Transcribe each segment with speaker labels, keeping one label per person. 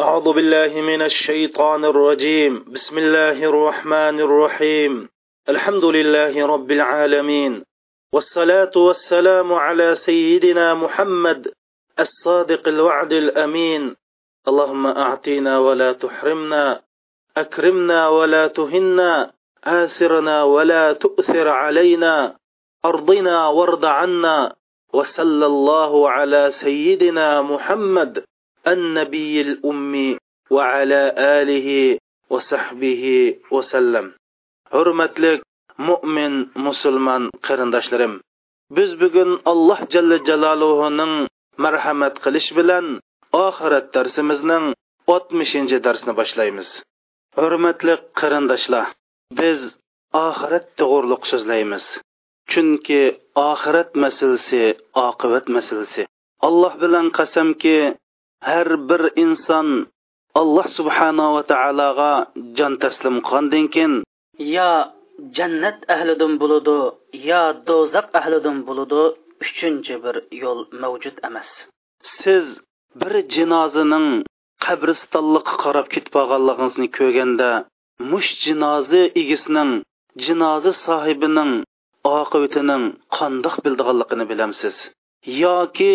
Speaker 1: أعوذ بالله من الشيطان الرجيم بسم الله الرحمن الرحيم الحمد لله رب العالمين والصلاة والسلام على سيدنا محمد الصادق الوعد الأمين اللهم أعطينا ولا تحرمنا أكرمنا ولا تهنا آثرنا ولا تؤثر علينا أرضنا وارض عنا وصلى الله على سيدنا محمد ummi النبي الأمي va sahbihi va sallam hurmatli mu'min musulmon qarindoshlarim biz bugun alloh jalla jaloluhuning marhamat qilish bilan oxirat darsimizning 60 darsini boshlaymiz hurmatli qarindoshlar biz oxirat to'g'riliq so'zlaymiz chunki oxirat masalasi oqibat masalasi alloh bilan qasamki har bir inson alloh subhanava taologa
Speaker 2: jon
Speaker 1: taslim qilgandan keyin
Speaker 2: yo jannat ahlidan bo'ladi yo do'zax ahlidan bo'ladi uchinchi bir yo'l mavjud emas
Speaker 1: siz bir jinozining qabristonliqqa qarab ketib qolganligingizni ko'rganda mush jinozi egisining jinozi sohibining oqibatining qandoq bildiganligini bilamsiz yoki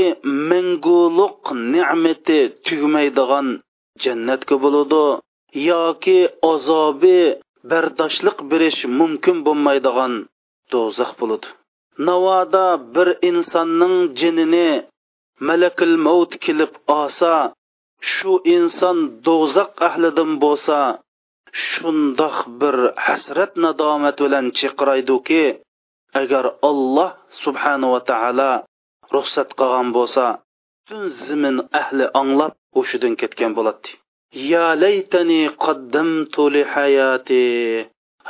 Speaker 1: minguluq ne'mati tugmaydigan jannatga bo'ladi yoki azobi bardoshlik berish mumkin bo'lmaydigan do'zax bo'ladi navoda bir insonning jinini malakul maut kelib olsa shu inson do'zax ahlidan bo'lsa shundoq bir hasrat nadomat bilan chiqiraydiki agar alloh subhanava taolo ruxsat qilgan bo'lsa butun zimin ahli anglab hushidan ketgan bo'ladi ya laytani qaddamtu li hayati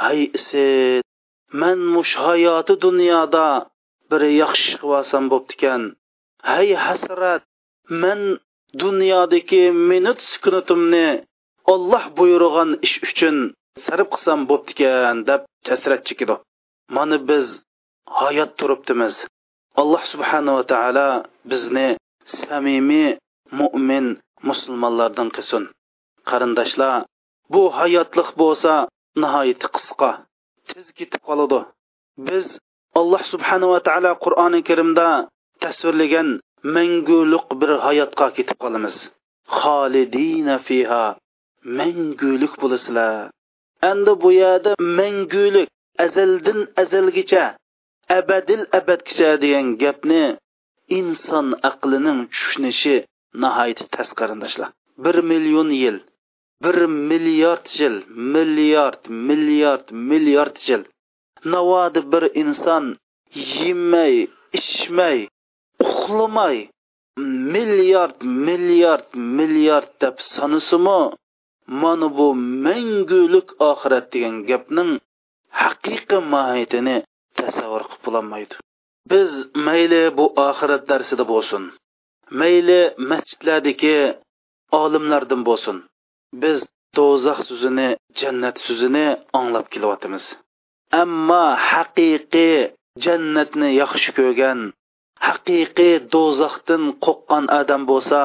Speaker 1: hay isit man mush hayoti dunyoda bir yaxshi qilsam bo'ptikan hay hasrat man dunyodagi minut sukunatimni olloh buyurgan ish uchun sarf qilsam bo'ptikan deb hasrat chekidi mana biz hayot turibdimiz alloh subhanava taolo bizni samimiy mo'min musulmonlardan qilsin qarindoshlar bu hayotliq bo'lsa nihoyatda qisqa tez ketib qoladi biz alloh subhanava taolo qur'oni karimda tasvirlagan mangulik bir hayotga ketib qolamiz xolidina fiha mangulik bo'lasizlar endi bu yerda mangulik azaldan azalgacha abadil abadgacha degan gapni inson aqlining tushunishi nihoyat tas qarindoshlar bir million yil bir milliard yil milliard milliard milliard yil navodi bir inson yemay ichmay uxlamay milliard milliard milliard deb sanasimi mana bu mangulik oxirat degan gapning haqiqiy mohiyatini tasavvur qilib bo'lolmaydi biz mayli bu oxirat darsida bo'lsin mayli masjidlardagi olimlardan bo'lsin biz do'zax so'zini jannat so'zini anglab kelyotimiz ammo haqiqiy jannatni yaxshi ko'rgan haqiqiy do'zaxdan qo'rqqan odam bo'lsa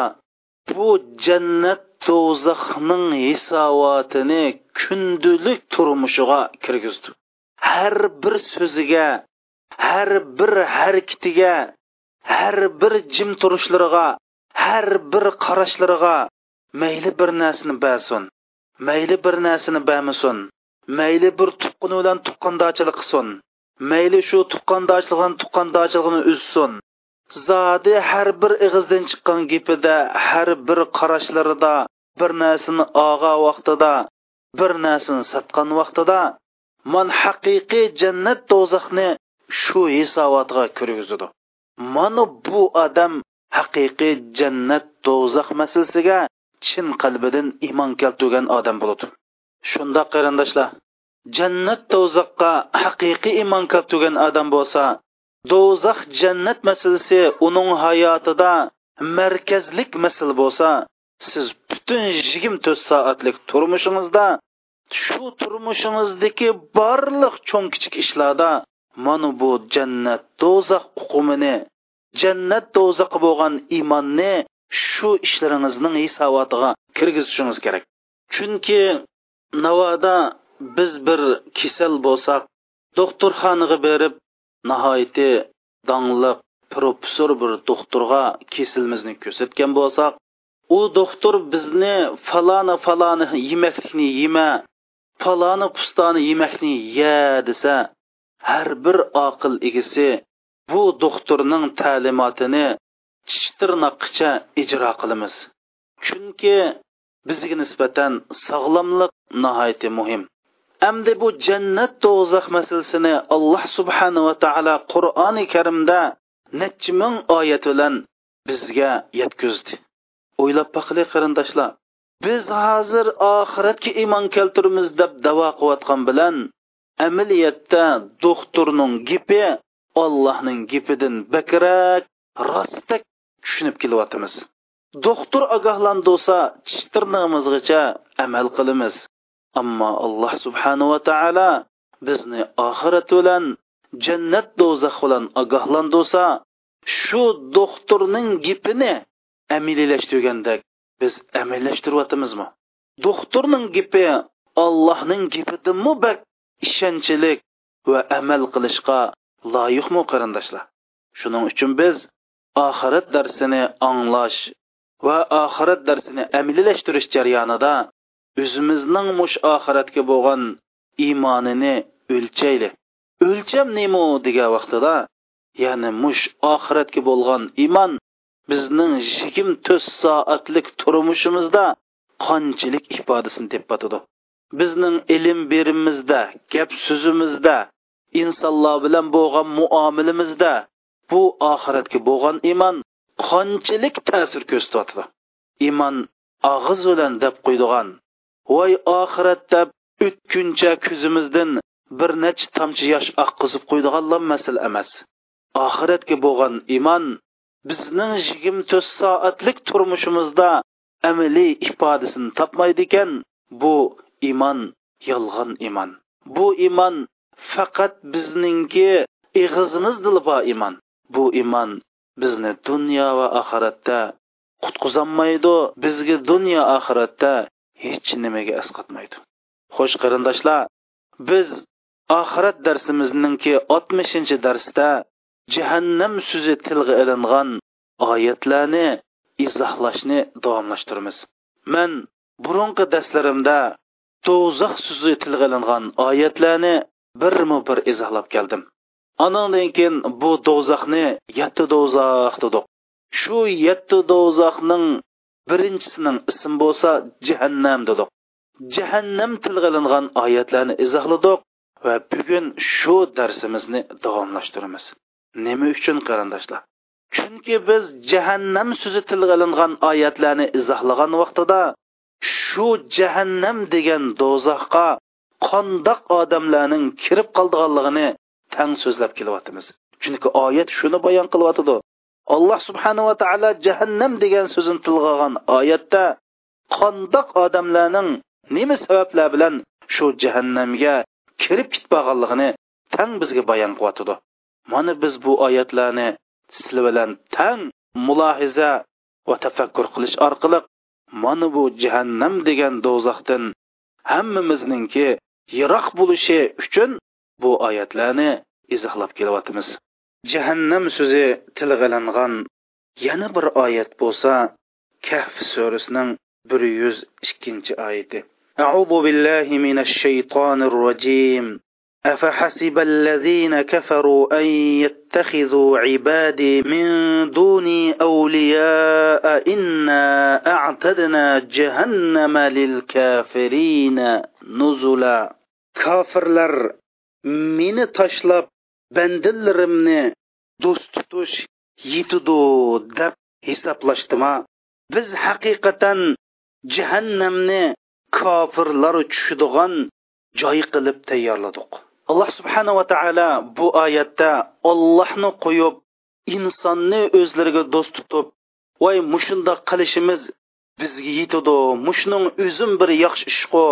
Speaker 1: bu jannat do'zaxning hisobotini kundalik turmushiga kirgizdi har bir so'ziga har bir harakatiga har bir jim turishlariga har bir qarashlariga mayli bir narsani basin mayli bir narsani bamisin mayli bir tuqqini bilan tuqqandochilik qilsin mayli shu tuqqandochiligini tuqqandochiligini uzsin zodi har bir ig'izdan chiqqan gapida har bir qarashlarida bir narsani og'a vaqtida bir narsani sotgan vaqtida man haqiqiy jannat do'zaxni shu hisobotga kirgizadi mana bu odam haqiqiy jannat do'zax masalasiga chin qalbidan iymon keltirgan odam bo'ladi shundoq qarindoshlar jannat do'zaxqa haqiqiy iymon keltirgan odam bo'lsa do'zax jannat masalasi uning hayotida markazlik masala bo'lsa siz butun yigirma to'rt soatlik turmushingizda shu turmushimizdagi barliq cho'ng kichik ishlarda mana bu jannat do'zax uqumini jannat do'zaxi bo'lgan iymonni shu ishlaringizning hisobotiga kirgizishingiz kerak chunki navoda biz bir kasal bo'lsak doktorxonaga berib nihoyati dongliq professor bir doktorga kesilimizni ko'rsatgan bo'lsak u doktor bizni falana falana yemaklikni yema paloni pustoni yemakni ye desa har bir oqil egisi bu doktorning ta'limotini tish tirnoqqicha ijro qilamiz chunki bizga nisbatan sog'lomlik nihoyatda muhim Әмді bu jannat do'zax masalasini alloh subhanava taolo qur'oni karimda necha ming oyat bilan bizga yetkazdi o'ylab baqili qarindoshlar biz hozir oxiratga iymon keltirimiz deb davo qilayotgan bilan amaliyotda doktorning gipi allohning gipidan bakrak rostak tushunib kelyotimiz doktor ogohlandisa tish amal qilamiz ammo alloh subhanava taolo bizni oxirat bilan jannat do'zax bilan ogohlandisa shu doktorning gipini amililashtirgandek biz amallashtiryapmizmi doktorning gapi allohning gapidimi bak ishonchlik va amal qilishga loyiqmi qarindoshlar shuning uchun biz oxirat darsini anglash va oxirat darsini amalilashtirish jarayonida o'zimizning mush oxiratga bo'lgan iymonini o'lchaylik o'lcham nemu degan vaqtida ya'ni mush oxiratga bo'lgan iymon bizning yigirma to'rt soatlik turmushimizda qanchalik ifodasini tepatadi bizning ilm berimizda gap so'zimizda insonlar bilan bo'lgan muomilimizda bu oxiratga bo'lgan iymon qanchalik ta'sir ko'rsatadi iymon og'iz bilan deb qo'ydigan voy oxirat deb o'tkuncha ko'zimizdan bir necha tomchi yosh oqqizib qo'ydiganlar masala emas oxiratga bo'lgan iymon bizning yigirma to'rt soatlik turmushimizda amaliy ifodasini topmaydi ekan bu iymon yolg'on iymon bu iymon faqat bizningki ig'izimiz dilbo iymon bu iymon bizni dunyo va oxiratda qutqizolmaydi bizga dunyo oxiratda hech nimaga asqatmaydi xo'sh qarindoshlar biz oxirat darsimizningki oltmishinchi darsda jahannam so'zi tilga ilingan oyatlarni izohlashni davomlashtiramiz man burunqi darslarimda do'zax so'zi tilga ilingan oyatlarni birma bir izohlab keldim anandan keyin bu do'zaxni yetti do'zax dedik shu yetti do'zaxning birinchisining ismi bo'lsa jahannam dedik jahannam tilga ilingan oyatlarni izohladik va bugun shu darsimizni davomlashtiramiz nima uchun qarindoshlar chunki biz jahannam so'zi tilga olingan oyatlarni izohlagan vaqtida shu jahannam degan dozoqqa qondoq odamlarning kirib qoldiganligini tang so'zlab kelyapmiz chunki oyat shuni bayon qilyotidi alloh subhanava taolo jahannam degan so'zini tilga olgan oyatda qondoq odamlarning nima sabablar bilan shu jahannamga kirib ketmaganligini tang bizga bayon qilyotidi mana biz bu oyatlarni sizlar bilan tan mulohiza va tafakkur qilish orqali mana bu jahannam degan do'zaxdan hammamizningki yiroq bo'lishi uchun bu oyatlarni izohlab kelyapmiz jahannam so'zi tilg'alangan yana bir oyat bo'lsa kahf surasining bir yuz ikkinchi oyati أعوذ بالله من الشيطان الرجيم أفحسب الذين كفروا أن يتخذوا عبادي من دوني أولياء إنا أعتدنا جهنم للكافرين نزلا كافرلر مين تشلب بندلرمن دوستوش يتدو دب حساب لشتما بز حقيقة جهنمن كافرلر تشدغن جاي قلب تيار لدوق alloh subhanava taolo bu oyatda ollohni qo'yib insonni o'zlariga do'st tutib voy mushundoq qilishimiz bizga yetadi mushning o'zim bir yaxshi ishqu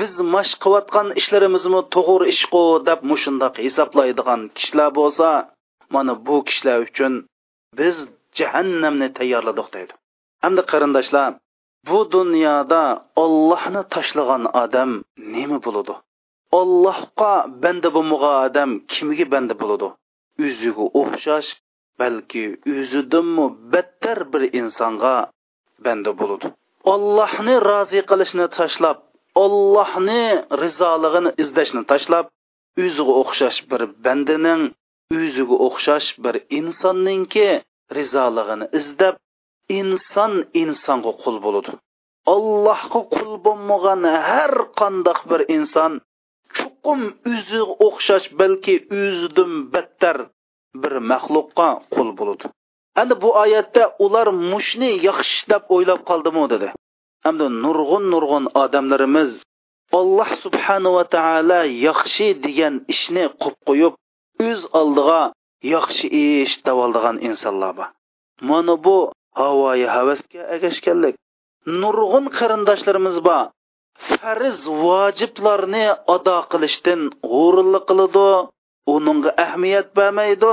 Speaker 1: biz mash qilayotgan ishlarimizmi to'g'ri ishqu deb mushundoq hisoblaydigan kishilar bo'lsa mana bu kishilar uchun biz jahannamni tayyorladik deydi hamda qarindoshlar bu dunyoda ollohni tashlagan odam nima bo'ladi ollohga banda bo'lmagan odam kimga banda bo'ladi o'ziga o'xshash balki o'zidanmi battar bir insonga banda bo'ladi ollohni rozi qilishni tashlab ollohni rizolig'ini izlashni tashlab o'ziga o'xshash bir bandaning o'ziga o'xshash bir insonninki rizolig'ini izlab inson insonga qul bo'ladi allohga qul bo'lmagan har qandoq bir inson muqim o'zi o'xshash balki o'zidan battar bir maxluqqa qul bo'ludi endi bu oyatda ular mushni yaxshi deb o'ylab qoldimi dedi hamda nurg'un nurg'un odamlarimiz alloh Ва taolo yaxshi degan ishni qilib qo'yib o'z oldiga yaxshi ish davoldigan insonlar bor mana bu havoyi havasga agashganlik nurg'un qarindoshlarimiz ба, farz vojiblarni ado qilishdan g'ururlik qiladi uningga ahamiyat bermaydi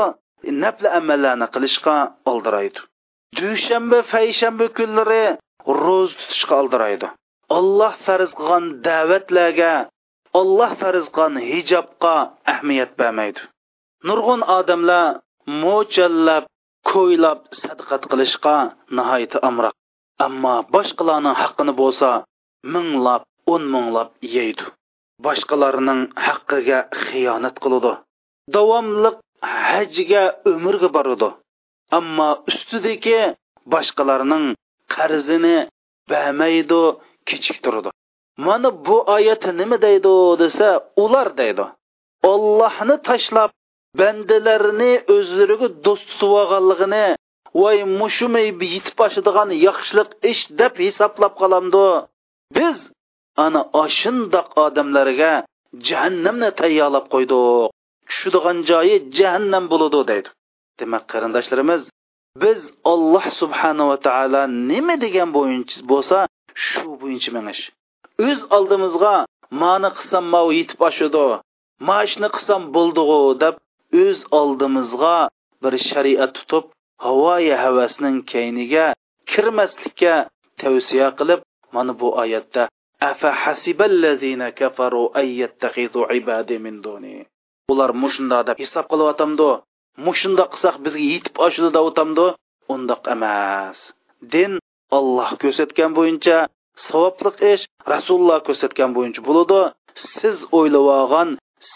Speaker 1: nafl amallarni qilishga oldiraydi dushanba payshanba kunlari ro'z tutishga oldiraydi olloh farz qilgan da'vatlarga olloh farz qilgan hijobga ahamiyat bermaydi nurg'un odamlar mo'challab ko'ylab sadqat qilishga nihoyatda amroq ammo boshqalarning haqqini bo'lsa minglab o'n minglab yeydi boshqalarning haqqiga xiyonat qiladi davomliq hajga umrga boradi ammo ustidagi boshqalarning qarzini bamaydi kechiktiradi mana bu oyat nima deydi desa ular deydi ollohni tashlab bandalarni o'zlariga do'st tutib olganligini voy mushumay yetib oshadigan yaxshilik ish deb hisoblab qolamdi biz ana oshundoq odamlarga jahannamni tayyorlab qo'ydik tushadigan joyi jahannam bo'ladi deydi demak qarindoshlarimiz biz olloh subhanava taolo nima degan bo'yicha bo'lsa shu bo'yicha minish o'z oldimizga mani qilsam mau yetib oshidi mashni qilsam bo'ldiu deb o'z oldimizga bir shariat tutib havoyi havasning kayniga kirmaslikka tavsiya qilib mana bu oyatda ular mushundoq deb hisob qilyotamdu mushundoq qilsak bizga yetib oshidi deyotamdu undoq emas din olloh ko'rsatgan bo'yicha savobliq ish rasululloh ko'rsatgan bo'yicha bo'ladi siz o'ylab olgan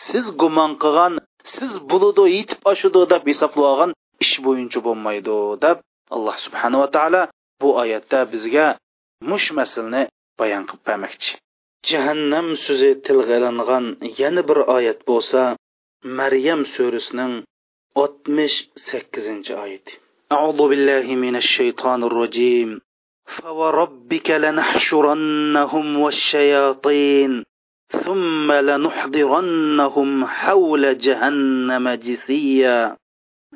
Speaker 1: siz gumon qilgan siz bo'ludi yetib oshidi deb hisoblab olgan ish bo'yicha bo'lmaydi deb alloh subhanava taolo bu oyatda bizga mush maslni bayon qilib bermoqchi jahannam so'zi tilga ilingan yana bir oyat bo'lsa maryam surasining 68 oyati أعوذ بالله من الشيطان الرجيم فوربك لنحشرنهم والشياطين ثم لنحضرنهم حول جهنم جثيا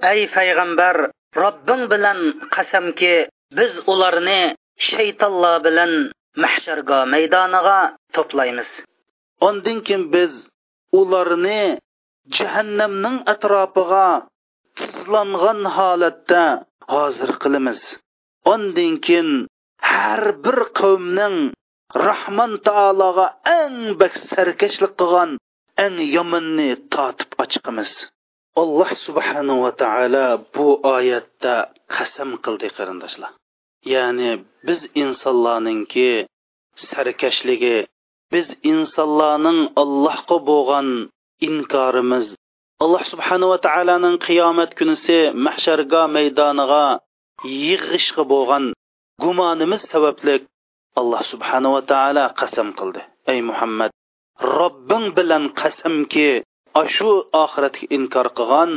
Speaker 2: أي پیغمبر ربن بلن قسمك biz ularni shaytonlar bilan mahsharga maydoniga to'playmiz
Speaker 1: undan keyin biz ularni jahannamning atrofiga tizlangan holatda hozir qilamiz undan keyin har bir qavmning rahmon taologa eng bak sarkashlik qilgan eng yomonni totib ochiqamiz alloh subhanava taolo bu oyatda qasam qildi qarindoshlar ya'ni biz insonlarningki sarkashligi biz insonlarning allohga bo'lgan inkorimiz alloh subhanava taoloning qiyomat kunisi mahsharga maydoniga yig'ishga bo'lgan gumonimiz sababli alloh subhanava taolo qasam qildi ey muhammad robbing bilan qasamki ashu oxiratga inkor qilgan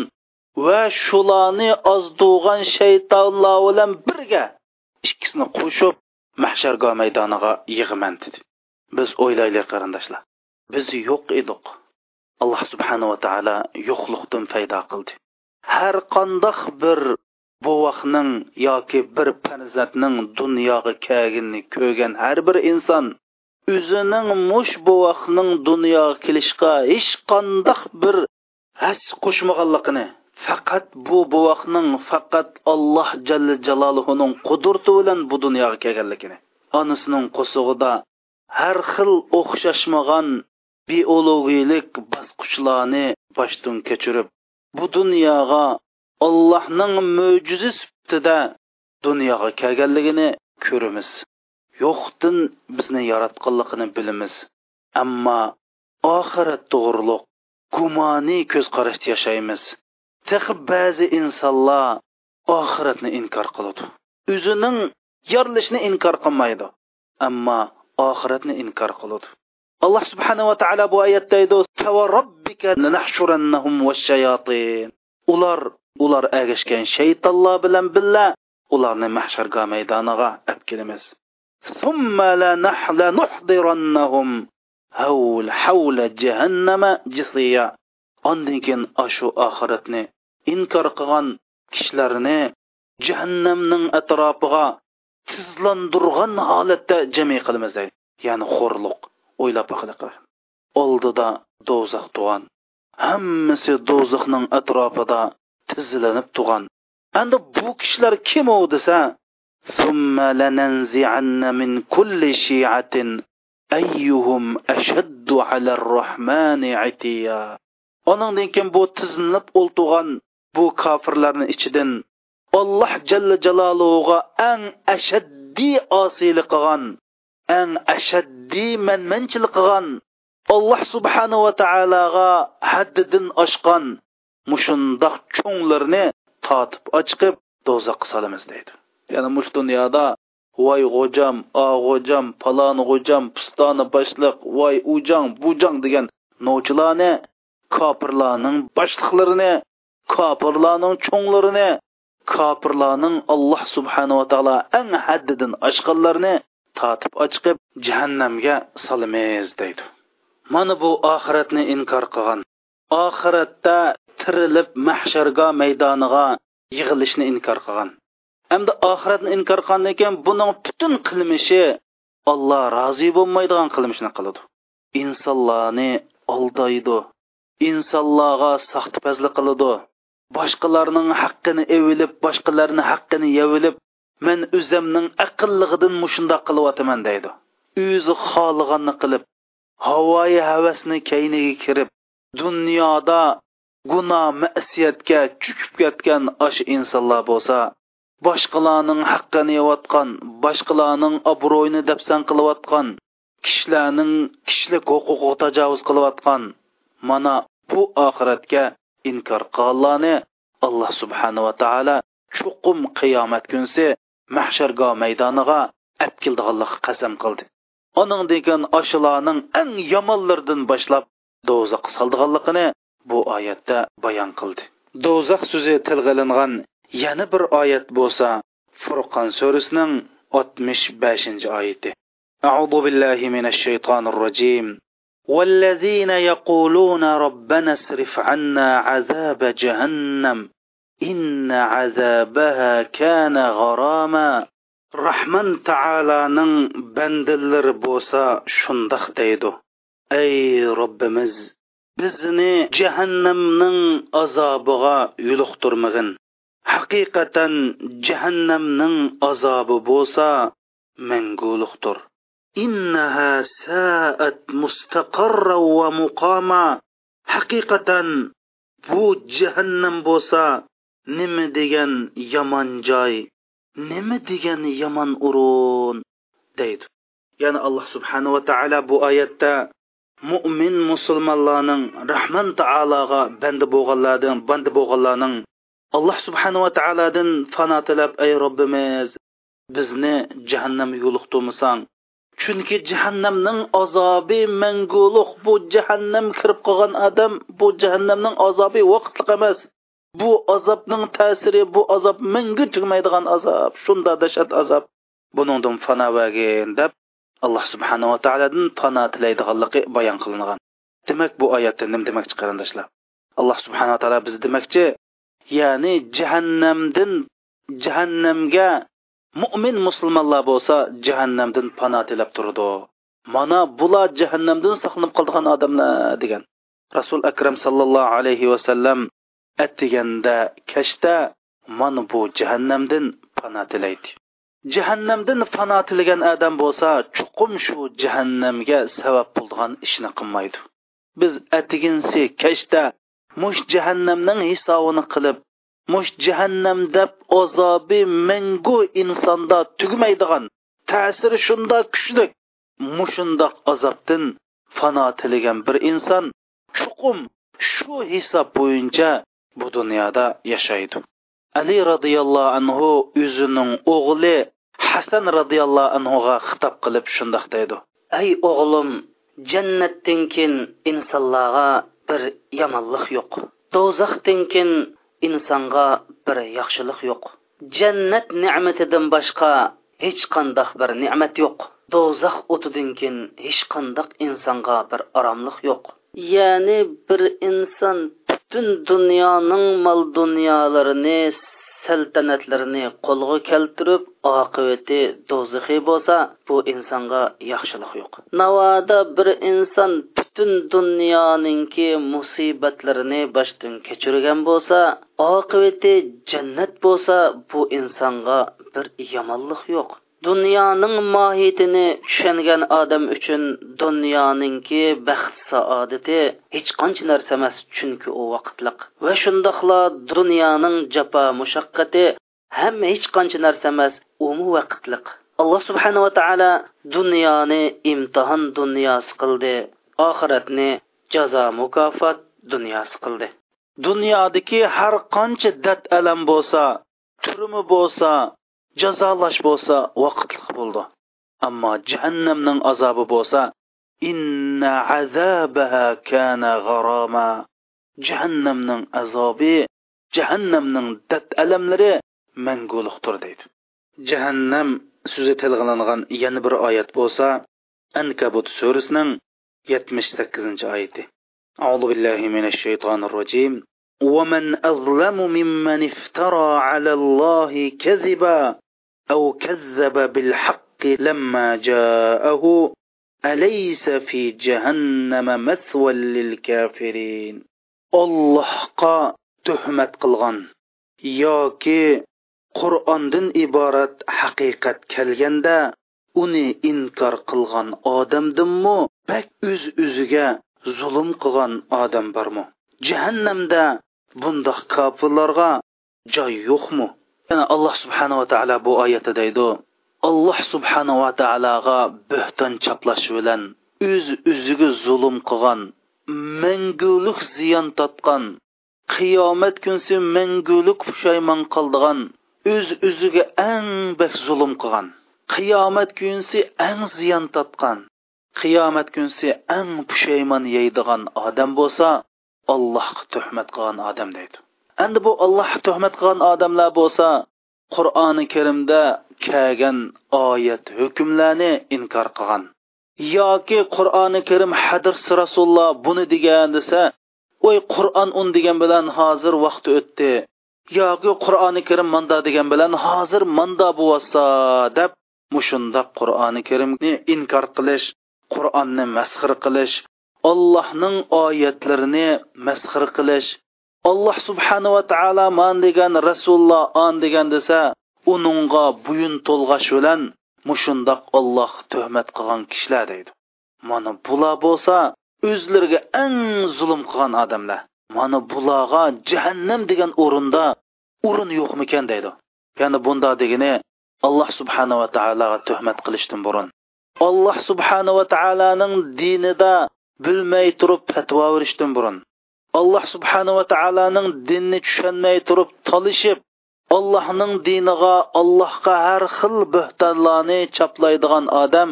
Speaker 1: va shularni ozdug'an shaytonlar bilan birga ikkisini qo'shib mahshargoh maydoniga yig'mantidi biz o'ylaylik qarindoshlar biz yo'q edik alloh subhanava taolo yo'qlikdan paydo qildi har qandoq bir buvaqning yoki bir farzandning dunyoga kelganini ko'rgan har bir inson o'zining mush buvaqning dunyoga kelishga hech qandoq bir has qo'shmaganligini faqat bu buvoqning faqat alloh jalla jalolihuning qudrati bilan bu dunyoga kelganligini onasining qo'sig'ida har xil o'xshashmagan biologiyalik bosqichlarni boshdan kechirib bu dunyoga allohning mo'jizi sifatida dunyoga kelganligini ko'ramiz yo'qdan bizni yaratganligini bilamiz ammo oxirat to'g'riliq gumoniy ko'z qarashda yashaymiz Тәхи бәzi инсонлар oxiratni inkor qiladi. O'zining yorilishni inkor qilmaydi, ammo oxiratni inkor qiladi. Alloh subhanahu va taolo bu oyatda aytdi: "Tava robbika lanahshurannahum wash-shayatin." Ular ular agashgan shaytonlar bilan billa ularni mahsharga maydoniga olib kelamiz. Summa lanahla nuhdirannahum hawl hawla jahannama jisiya. ondan keyin ashu oxiratni inkor qilgan kishilarni jahannamning atrofiga tizlandirgan holatda jami qilamiz ya'ni xo'rliq o'ylab baqiliqi oldida do'zax tug'an hammasi do'zaxning atrofida tizlanib tug'an endi bu kishilar kim u desa ثم لننزعن من كل شيعة أيهم أشد على الرحمن Onundan keyin bu tizinib o'ltirgan bu kofirlarning ichidan Alloh jalla jaloluhuga eng ashaddiy osiylik qilgan, eng ashaddiy manmanchilik qilgan, Alloh subhanahu va taologa haddidan oshgan mushundoq cho'nglarni totib ochqib do'zaxga solamiz deydi. Ya'ni mush dunyoda voy g'o'jam, a ah g'o'jam, palon g'o'jam, pustoni boshliq, voy ujang, bujang degan novchilarni kofirlarning boshliqlarini kofirlarning cho'nglarini kofirlarning alloh subhanava taolo ang haddidan oshqanlarni totib ochqib jahannamga solamiz deydi mana bu oxiratni inkor qilgan oxiratda tirilib mahsharga maydoniga yig'ilishni inkor qilgan hamda oxiratni inkor qilgandan keyin buning butun qilmishi olloh rozi bo'lmaydigan qilmishni qiladi insonlarni aldaydi insonlarga saxtipazlik qiladi boshqalarning haqqini evilib boshqalarning haqqini yevilib men o'zimning aqllig'idan mushundoq qilyapman deydi o'zi xohlaganini qilib havoyi havasni kayniga kirib dunyoda gunoh masiyatga cho'kib ketgan osh insonlar bo'lsa boshqalarning haqqini yeyotgan boshqalarning obro'yini dafsan qilayotgan kishilarning kishilik huquqiga tajovuz qilayotgan mana bu oxiratga inkor qilganlarni alloh subhanava taolo chuqum qiyomat kunsi mahshargo maydoniga apkildianlikqa qasam qildi uning degan oshilarning eng yomonlaridan boshlab do'zax soldianligini bu oyatda bayon qildi do'zax so'zi tilga yana bir oyat bo'lsa furqon surasining 65 beshinchi oyati أعوذ بالله من الشيطان الرجيم والذين يقولون ربنا اصرف عنا عذاب جهنم إن عذابها كان غراما rahman taolaning bandalari bo'lsa shundoq deydi ey robbimiz bizni jahannamning azobiga yo'liqtirmag'in haqiqatan jahannamning azobi bo'lsa manguliqdir innaha saat mustaqarra va muqama haqiqatan bu jahannam bo'lsa nima degan yomon joy nima degan yomon o'rin deydi ya'ni alloh subhanava taolo bu oyatda mo'min musulmonlarning rahmon taologa banda bo'lganlardan banda bo'lganlarning alloh subhanava taolodan fano tilab ey robbimiz bizni jahannam yo'liqtirmasang chunki jahannamning azobi manguliq bu jahannam kirib qolgan odam bu jahannamning azobi vaqtliq emas bu azobning ta'siri bu azob mangu tugmaydigan azob shunda dashat azob buningdan fana vagin deb alloh subhanava taolodan pano tilaydiganligi bayon qilingan demak bu oyatda nim demoqchi qarindoshlar alloh subhanava taolo bizni demoqchi ya'ni jahannamdan jahannamga mo'min musulmonlar bo'lsa jahannamdan pano tilab turdi mana bular jahannamdan saqlanib qolgan odamlar degan rasul akram sallallohu alayhi vasallam atdeganda kashda man bu jahannamdan pano tilaydi jahannamdan fano tilagan odam bo'lsa chuqum shu jahannamga sabab bo'lgan ishni qilmaydi biz atiginsi kashda mush jahannamning hisobini qilib mush jahannamda azobi mangu insonda tugmaydigan ta'siri shunda kuchli mushundoq azobdan fano tilagan bir inson chuqum shu hisob bo'yicha bu dunyoda yashaydi ali roziyallohu anhu o'zining o'g'li hasan roziyallohu anhuga xitob qilib shundoq deydi ey o'g'lim jannatdan keyin insonlarga bir yomonlik yo'q do'zaxdan keyin insonga bir yaxshilik yo'q jannat ne'matidan boshqa hech qandoq bir ne'mat yo'q do'zax o'tidinkin hech qandoq insonga bir oromlik yo'q ya'ni bir inson butun dunyoning mol dunyolarini saltanatlarini qo'lga keltirib oqibati do'zaxiy bo'lsa bu insonga yaxshilik yo'q navoda bir inson butun dunyoningki musibatlarini boshdan kechirgan bo'lsa oqibati jannat bo'lsa bu insonga bir yomonlik yo'q dunyoning mohiyatini tushungan odam uchun dunyoningki baxt saodati hech qancha narsa emas chunki u vaqtliq va shundoqla dunyoning jafo mushaqqati ham hech qancha narsa emas umi vaqtliq alloh subhanava taolo dunyoni imtihon dunyosi qildi oxiratni jazo mukofot dunyosi qildi dunyodagi har qancha dad alam bo'lsa turmi bo'lsa jazolash bo'lsa vaqtliq bo'ldi ammo jahannamning azobi bo'lsa inna azabaha kana g'aroma jahannamning azobi jahannamning dad alamlari manguliqdir deydi jahannam so'zi tilg'ilangan yana bir oyat bo'lsa ankabut surasining 78 sakkizinchi oyati أعوذ billahi minash shaytonir rojim ومن أظلم ممن افترى على الله كذبا أو كذب بالحق لما جاءه أليس في جهنم مثوى للكافرين الله قا تهمت قلغن ياكي قرآن دن إبارة حقيقة كالياندا uni inkor qilgan odamdinmi pak o'z uz o'ziga zulm qilgan odam جهنم دا bundoq kofirlarga joy yo'qmi yana alloh subhanava taolo bu oyatda deydi alloh subhanava taologa bo'hton chaplash bilan o'z üz o'ziga zulm qilgan mangulik ziyon tortgan qiyomat kunsi mangulik pushaymon qildigan o'z üz o'ziga eng bak zulm qilgan qiyomat kunsi eng ziyon tortgan qiyomat kunsi eng pushaymon yeydigan odam bo'lsa allohga tuhmat qilgan odam deydi endi bu allohga tuhmat qilgan odamlar bo'lsa qur'oni karimda kelgan oyat hukmlarni inkor qilgan yoki qur'oni karim hadis rasululloh buni degan desa o'y qur'on un degan bilan hozir vaqt o'tdi yoki qur'oni karim manda degan bilan hozir manda bo'lsa deb mushundoq qur'oni karimni inkor qilish qur'onni masxir qilish ollohning oyatlarini masxir qilish olloh subhanava taolo man degan rasululloh on degan desa uningga buyun to'lg'ash bilan mushundoq olloh tuhmat qilgan kishilar deydi mana bular bo'lsa o'zlariga eng zulm qilgan odamlar mana bularga jahannam degan o'rinda o'rin yo'qmikan deydi ya'ni bunda degani alloh subhanava taologa tuhmat qilishdan burun alloh subhanava taoloning dinida bilmay turib fatvo berishdan burun alloh subhanava taoloning dinni tushunmay turib talishib allohning diniga allohga har xil bo'htonlarni chaplaydigan odam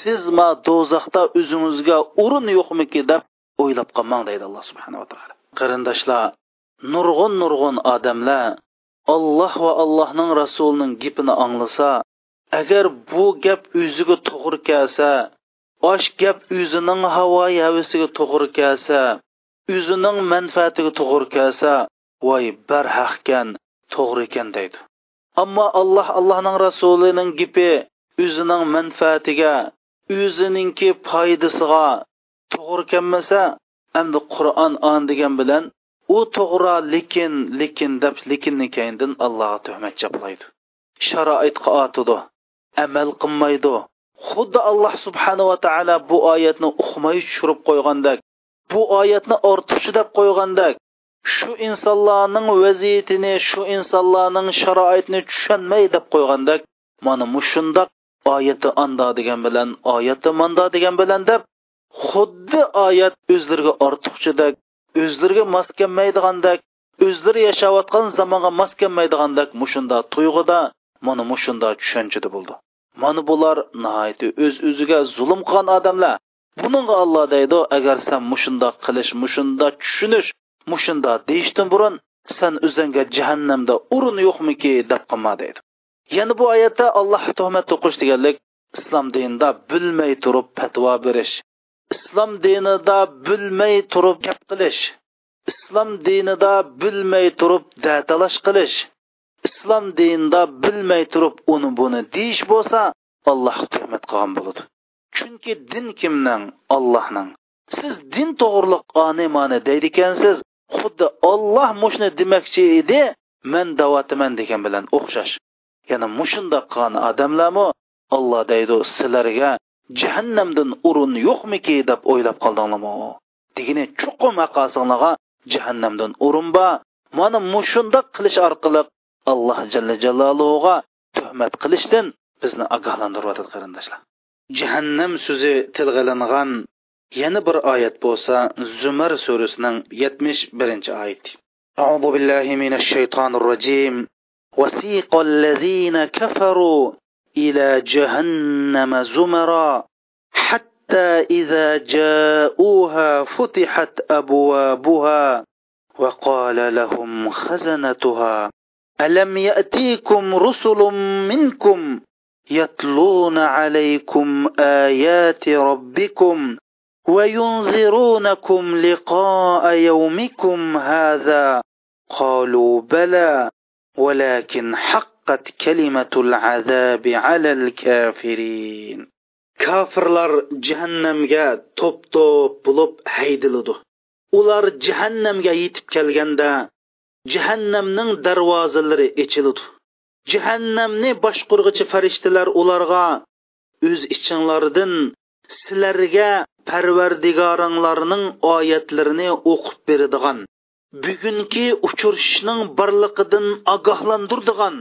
Speaker 1: sizma ma do'zaxda o'zingizga o'rin yo'qmiki deb o'ylab qolmang deydi alloh subhanava taolo qarindoshlar nurg'un nurg'un odamlar olloh va allohning rasulining gapini anglasa agar bu gap o'ziga to'g'ri kelsa osh gap o'zining havoyi havisiga to'g'ri kelsa o'zining manfaatiga to'g'ri kelsa voy barhaqkan to'g'ri ekan deydi ammo alloh allohning rasulining gipi o'zining manfaatiga o'ziningki foydasiga to'g'ri kelmasa endi qur'on on degan bilan u to'g'ri lekin lekin deb lekinni allohga tuhmat chaplaydi sharoitga otidi amal qilmaydi xuddi alloh subhanava taolo bu oyatni uqmay tushirib qo'ygandak bu oyatni ortiqcha deb qo'ygandak shu insonlarning vaziyatini shu insonlarning sharoitini tushunmay deb qo'ygandak mana mushundoq oyati anda degan bilan oyati manda degan bilan deb xuddi oyat o'zlariga ortiqchidak o'zlariga mos kelmaydigandek o'zlari yashayotgan zamonga mos kelmaydigandek mushunda tuyg'uda mana mushunda tushunchada bo'ldi mana bular nihoyatda o'z o'ziga zulm qilgan odamlar buningga olloh deydi agar san mushundoq qilish mushundoq tushunish mushundoq deyishdan burun san o'zingga jahannamda o'rin yo'qmiki deb qilma deydi yana bu oyatda alloh tuhmat o'qish deganlik islom dinida bilmay turib fatvo berish islom dinida bilmay turib gap qilish islom dinida bilmay turib datalash qilish islom dinida bilmay turib uni buni deyish bo'lsa allohga tuhmat qilgan bo'ladi chunki din kimning allohning siz din to'g'riliq animani deydi ekansiz xuddi olloh mushni demoqchi edi man davotiman degan bilan o'xshash ya'ni mushundoq qilgan odamlarmi olloh deydi sizlarga jahannamdan o'rin yo'qmiki deb o'ylab qoldinglarmi degini chuqur maqosinlig'a jahannamdan o'rin bor mana mushundoq qilish orqali alloh jalla jaloluga tuhmat qilishdan bizni ogohlantiryotadi qarindoshlar jahannam so'zi tilga ilingan yana bir oyat bo'lsa zumar surasining yetmish birinchi oyati أعوذ بالله من الشيطان الرجيم وسيق الذين كفروا إلى جهنم زمرا حتى إذا جاءوها فتحت أبوابها وقال لهم خزنتها ألم يأتيكم رسل منكم يتلون عليكم آيات ربكم وينذرونكم لقاء يومكم هذا قالوا بلى ولكن حقت كلمة العذاب على الكافرين kofirlar jahannamga توب to'p bo'lib haydiladi ular jahannamga yetib kelganda jahannamning darvozalari echiladi jahannamni boshqurg'ichi farishtalar ularga o'z ichinglardan sizlarga parvardigoringlarning oyatlarini o'qib beradigan bugungi uchrashishning borliqidan ogohlantirdigan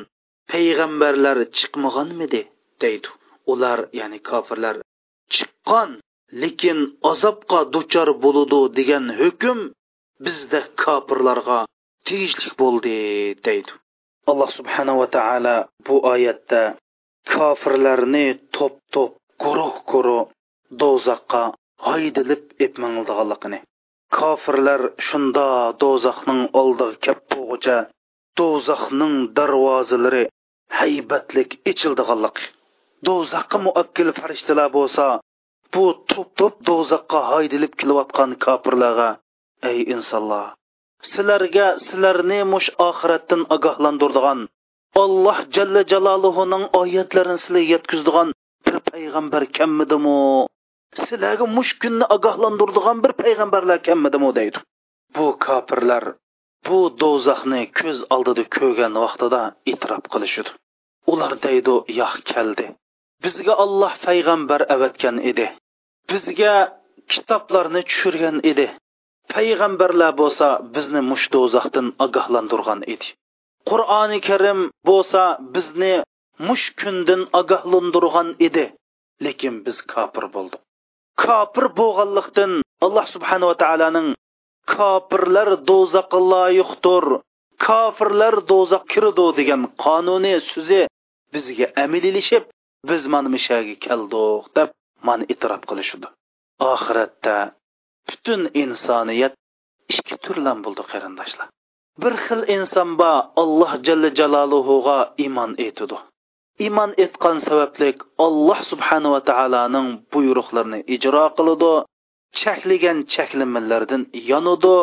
Speaker 1: payg'ambarlar chiqmaganmidi deydi ular ya'ni kofirlar chiqqan lekin azobga duchor bo'ludi degan hukm bizda kofirlarga tegishlik bo'ldi deydi alloh subhanava taolo bu oyatda kofirlarni to'p to'p guruh guruh do'zaxqa haydilib etmandiligini kofirlar shunda do'zaxning oldiga kap bo'g'icha do'zaxning darvozalari haybatlik ichildiganlik do'zaxqa muakkil farishtalar bo'lsa bu to'p to'p do'zaxqa haydilib kelayotgan kofirlarga ey insonlar sizlarga sizlarni mush oxiratdan ogohlantirdigan alloh jalla jaloluhuning oyatlarini sizlarga yetkazdigan bir payg'ambar kammidimu sizlarga mush kunni ogohlantirdigan bir payg'ambarlar kammidimu deydi bu kofirlar bu do'zaxni ko'z oldida ko'rgan vaqtida e'tirof qilishdi ular deydi yoh keldi bizga olloh payg'ambar avatgan edi bizga kitoblarni tushirgan edi payg'ambarlar bo'lsa bizni mush do'zaxdan ogohlantirgan edi qur'oni karim bo'lsa bizni mush kundan ogohlantirgan edi lekin biz kofir bo'ldik kofir bo'lganlikdan alloh subhanava taoloning kofirlar do'zaqqa loyiqdir kofirlar do'zaq kirdi degan qonuni so'zi bizga amililishib biz mana mushaga keldik deb mana e'tirof qilishdi oxiratda butun insoniyat ikki turlan bo'ldi qarindoshlar bir xil inson bor alloh jalla jaloluhuga iymon etdi iymon etgan sabablik alloh subhanava taoloning buyruqlarini ijro qiladi cheklagan cheklimilardan yonidi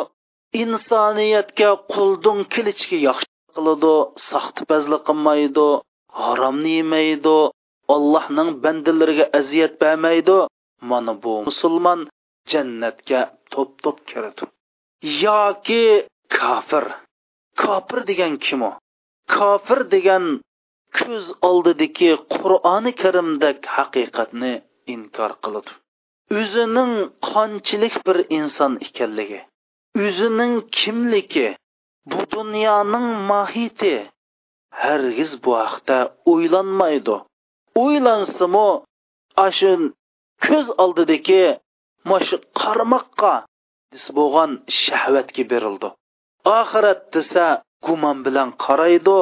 Speaker 1: insoniyatga quldun kilichki yaxshi qiladi soxtipazli qilmaydi haromni yemaydi allohning bandalariga aziyat bermaydi mana bu musulmon jannatga to'p to'p kiradi yoki kofir kofir degan kim u kofir degan ko'z oldidagi qur'oni karimdek haqiqatni inkor qiladi o'zining qonchilik bir inson ekanligi o'zining kimligi bu dunyoning mohiyati hargiz bu haqda o'ylanmaydi o'ylansimu ashu ko'z oldidagi mana shu qarmoqqa bo'lgan shahvatga berildi oxirat desa gumon bilan qaraydi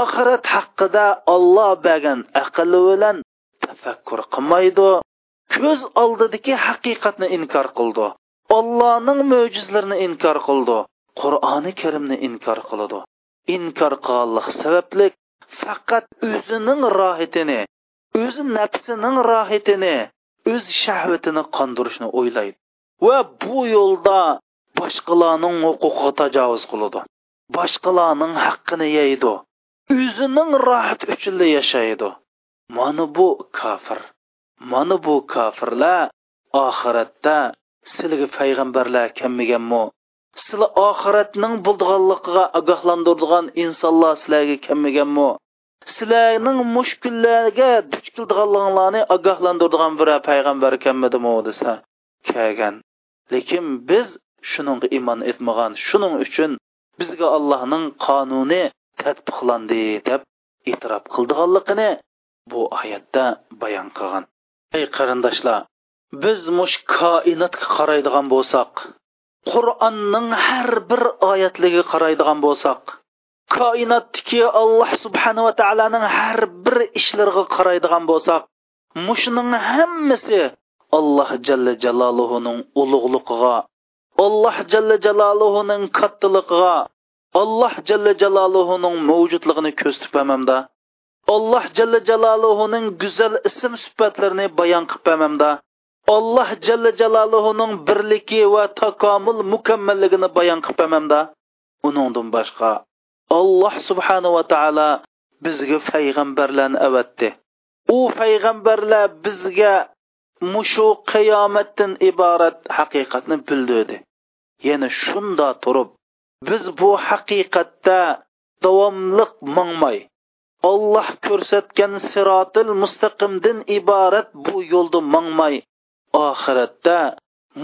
Speaker 1: oxirat haqida olloh bergan aqli bilan tafakkur qilmaydi ko'z oldidagi haqiqatni inkor qildi ollohning mo'jizlarini inkor qildi qur'oni karimni inkor qiladi inkor qilganlik sababli faqat o'zining rohatini o'zi nafsining rohatini o'z shahvatini qondirishni o'ylaydi va bu yo'lda boshqalarning huquqiga tajovuz qiladi boshqalarning haqqini yeydi o'zining rohati uchun yashaydi mana bu kofir mana bu kofirlar oxiratda sizlarga payg'ambarlar kelmaganmi sizlar oxiratning bo'ldianligiga ogohlantiradigan insonlar sizlarga kelmaganmi sizlarning mushkullarga duch keldiganlarni ogohlantiradigan bir payg'ambar ekanmidimi desa kelgan lekin biz shuningga iymon etmagan shuning uchun bizga allohning qonuni tatbiqlandi deb e'tirof qildiganligini bu oyatda bayon qilgan ey qarindoshlar biz mush koinotga qaraydigan bo'lsak qur'onning har bir oyatligiga qaraydigan bo'lsak koinotdagi alloh subhanava taoloning har bir ishlariga qaraydigan bo'lsak mushuning hammasi alloh jalla jaloluhuning ulug'ligiga alloh jalla jaloluhuning kattaligiga alloh jalla jaloluhuning mavjudligini ko'rsatibamamda alloh jalla jaloluhuning go'zal ism sifatlarini bayon qilbamamda alloh jalla jaloluhuning birligi va takomil mukammalligini bayon qilbamamda uningdan boshqa alloh subhanava taolo bizga payg'ambarlarni avatdi u payg'ambarlar bizga mushu qiyomatdan iborat haqiqatni bildirdi yana shunda turib biz bu haqiqatda davomliq mangmay olloh ko'rsatgan sirotil mustaqimdan iborat bu yo'lda mangmay oxiratda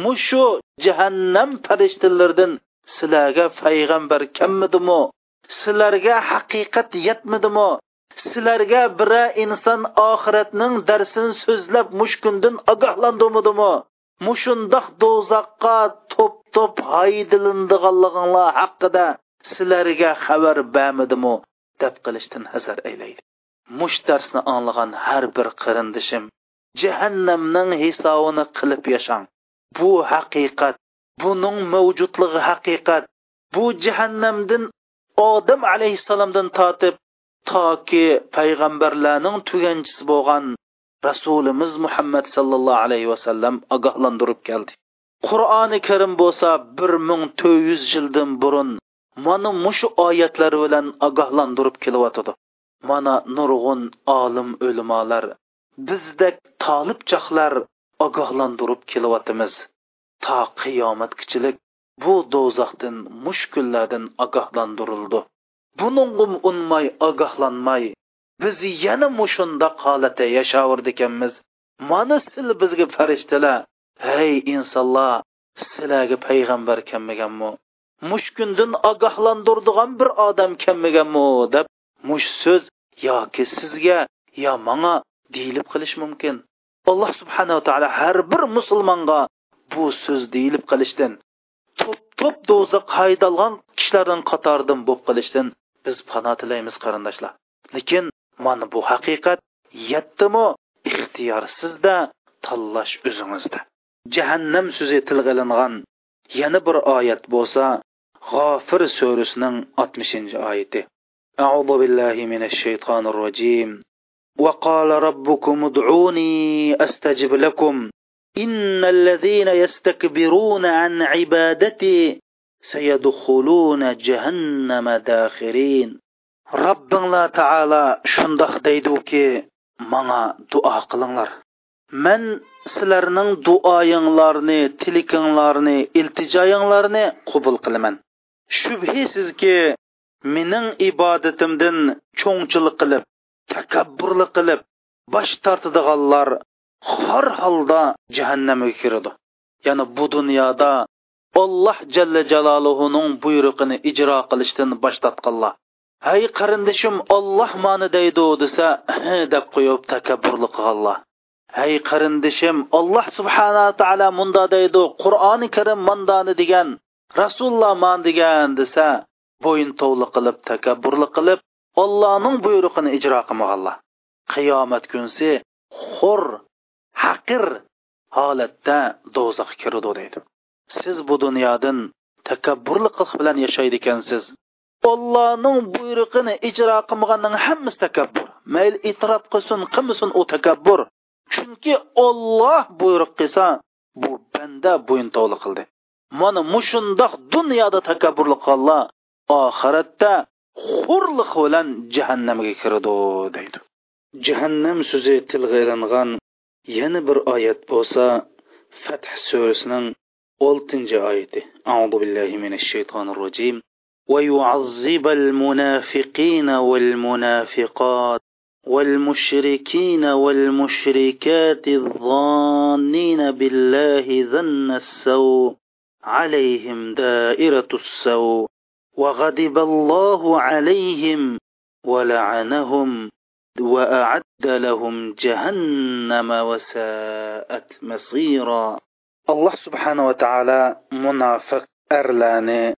Speaker 1: mushu jahannam farishtalaridan sizlarga payg'ambar kammidimi sizlarga haqiqat yetmadimi sizlarga bira inson oxiratning darsini so'zlab mushkundan ogohlandimidimi mushundoq do'zaxqa to'p to'p haydilindiganliginglar haqida sizlarga xabar bamidimi deb qilishdan hazar aylaydi mush darsni anglagan har bir qirindishim jahannamning hisobini qilib yashang bu haqiqat buning mavjudligi haqiqat bu jahannamdan odam alayhissalomdan tortib toki payg'ambarlarning tuganchisi bo'lgan rasulimiz muhammad sallallohu alayhi vasallam ogohlantirib keldi qur'oni karim bo'lsa bir ming to'rt yuz yildan burun mana mushu oyatlar bilan ogohlantirib kelyotidi mana nurg'un olim o'limolar bizdek tolibchoqlar ogohlantirib kelyotimiz to qiyomatgichilik bu do'zaxdan mushkullardan ogohlantirildi buningum unmay ogohlanmay biz yana mushundoq holatda yashaverdikanmiz mana sil bizga farishtalar hey insonlar sizlarga payg'ambar kelmaganmi mushkundan ogohlantirdigan bir odam kelmaganmi deb mush so'z yoki sizga yo manga deyilib qilish mumkin alloh subhanava taolo har bir musulmonga bu so'z deyilib qilishdan to'p to'p do'zax haydalgan kishilarning qatoridan bo'lib qolishdan biz pano tilaymiz qarindoshlar lekin mana bu haqiqat yetdimi ixtiyorsizda tanlash o'zingizda jahannam so'zi tilga ilingan yana bir oyat bo'lsa g'ofir surasining oltmishinchi oyati أعوذ بالله من الشيطان الرجيم وقال ربكم ادعوني أستجب لكم innallazina yastakbiruna an ibadati sayadkhuluna jahannama dakhirin robbinglar taolo shundoq deyduki manga duo qilinglar man sizlarning duoyinglarni tilikinglarni iltijoyinglarni qubul qilaman shubhisizki mening ibodatimdan cho'ngchilik qilib takabburlik qilib bosh tortadiganlar har holda jahannamga kiradi ya'ni bu dunyoda alloh jalla jalolihuning buyrug'ini ijro qilishdan bosh tortganlar hay qarindoshim olloh mani deydi desa deb qo'yib takabburlik qilganlar hay qarindoshim olloh subhana taala munda deydi qur'oni karim mandani degan rasululloh man degan desa bo'yin tovli qilib takabburlik qilib ollohning buyrug'ini ijro qilmaganlar qiyomat kunsi xo'r haqir holatda do'zaxga kiradi deydi siz bu dunyodan takabburlik qilish bilan yashaydi ekansiz ollohning buyrug'ini ijro qilmaganning hammasi takabbur mayli itrof qilsin qilmasin u takabbur chunki olloh buyruq qilsa bu banda bo'yintovli qildi mana mushundoq dunyoda takabburlik qilganlar oxiratda xurliq bilan jahannamga kiradi deydi jahannam so'zi tilg'a yana bir oyat bo'lsa fath surasining oltinchi oyati audu billahi minash shaytonir rojim ويعذب المنافقين والمنافقات والمشركين والمشركات الظانين بالله ظن السوء عليهم دائرة السوء وغضب الله عليهم ولعنهم وأعد لهم جهنم وساءت مصيرا alloh subhanava taolo munofiq arlarni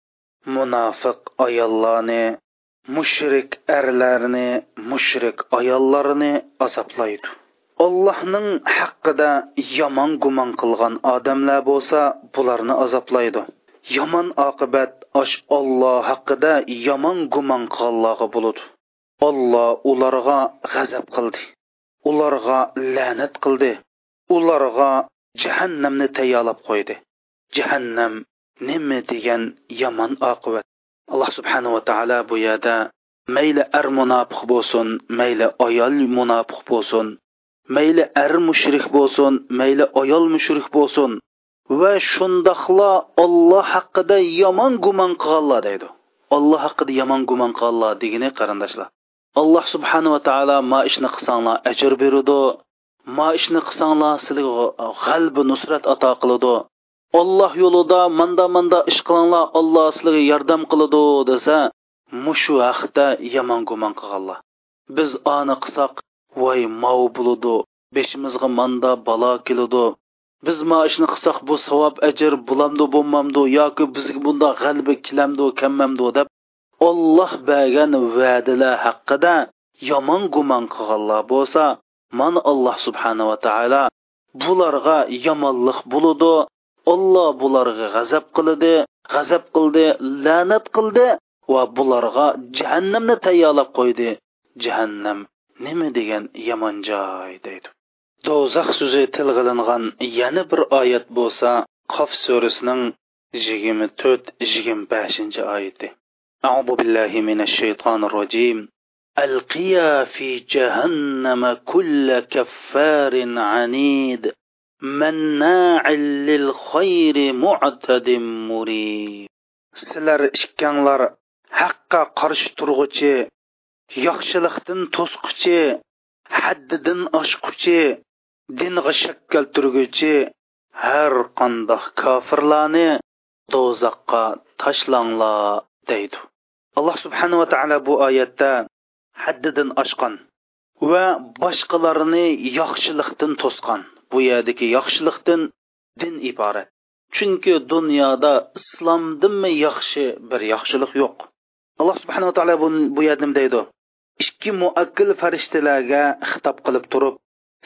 Speaker 1: munofiq ayollarni mushrik arlarni mushrik ayollarni azoblaydi allohning haqqida yomon gumon qilgan odamlar bo'lsa bularni azoblaydi yomon oqibat osh olloh haqida yomon gumon qilganlarga bo'ladi Алла уларга газап кылды. Уларга ләнәт кылды. Уларга jahannamni tayyorlab qo'ydi. Jahannam nima degan yomon oqibat. Alloh subhanahu va taolo bu yerda mayli ar munafiq bo'lsin, mayli ayol munafiq bo'lsin, mayli ar mushrik bo'lsin, mayli ayol mushrik bo'lsin va shundoqla Alloh haqida yomon gumon qilganlar deydi. Alloh haqida yomon gumon qilganlar degani qarindoshlar. alloh subhanava taolo ma ishni qilsanglar ajr beradi ma ishni qilsanglar sizlarga g'albi nusrat ato qiladi olloh yo'lida manda manda ish qilinglar olloh sizlarga yordam qiladi desa mushu haqda yomon gumon qilganlar biz ani qilsak voy mov bo'ladi beshimizga manda balo keladi biz ma ishni qilsak bu savob ajr bulamdu bo'lmamdu yoki bizga bunda g'albi kilamdu kammamdu deb olloh bergan va'dalar haqida yomon gumon qilganlar bo'lsa mana alloh subhanava taolo bularga yomonlik bo'ludi olloh bularga g'azab qiladi g'azab qildi la'nat qildi va bularga jahannamni tayyorlab qo'ydi jahannam nima degan yomon joy deydi do'zax so'zi tilg'ilingan yana bir oyat bo'lsa qof surasining yigirma to'rt yigirma beshinchi oyati أعوذ بالله من الشيطان الرجيم القيا في جهنم كل كفار عنيد مناع للخير معتد مريب سلر ikkanglar حقا qarshi turg'uchi yaxshilikdan to'squchi حددن oshquchi دين غشكل keltirguchi هر qandoq كافرلاني do'zaxqa tashlanglar deydi alloh subhanava taolo bu oyatda haddidan oshgan va boshqalarini yaxshilikdan to'sgan bu yerdagi yaxshilikdan din iborat chunki dunyoda islomdanmi yaxshi bir yaxshilik yo'q alloh subhanava taolo bu, yerda nima deydi ikki muakkil farishtalarga xitob qilib turib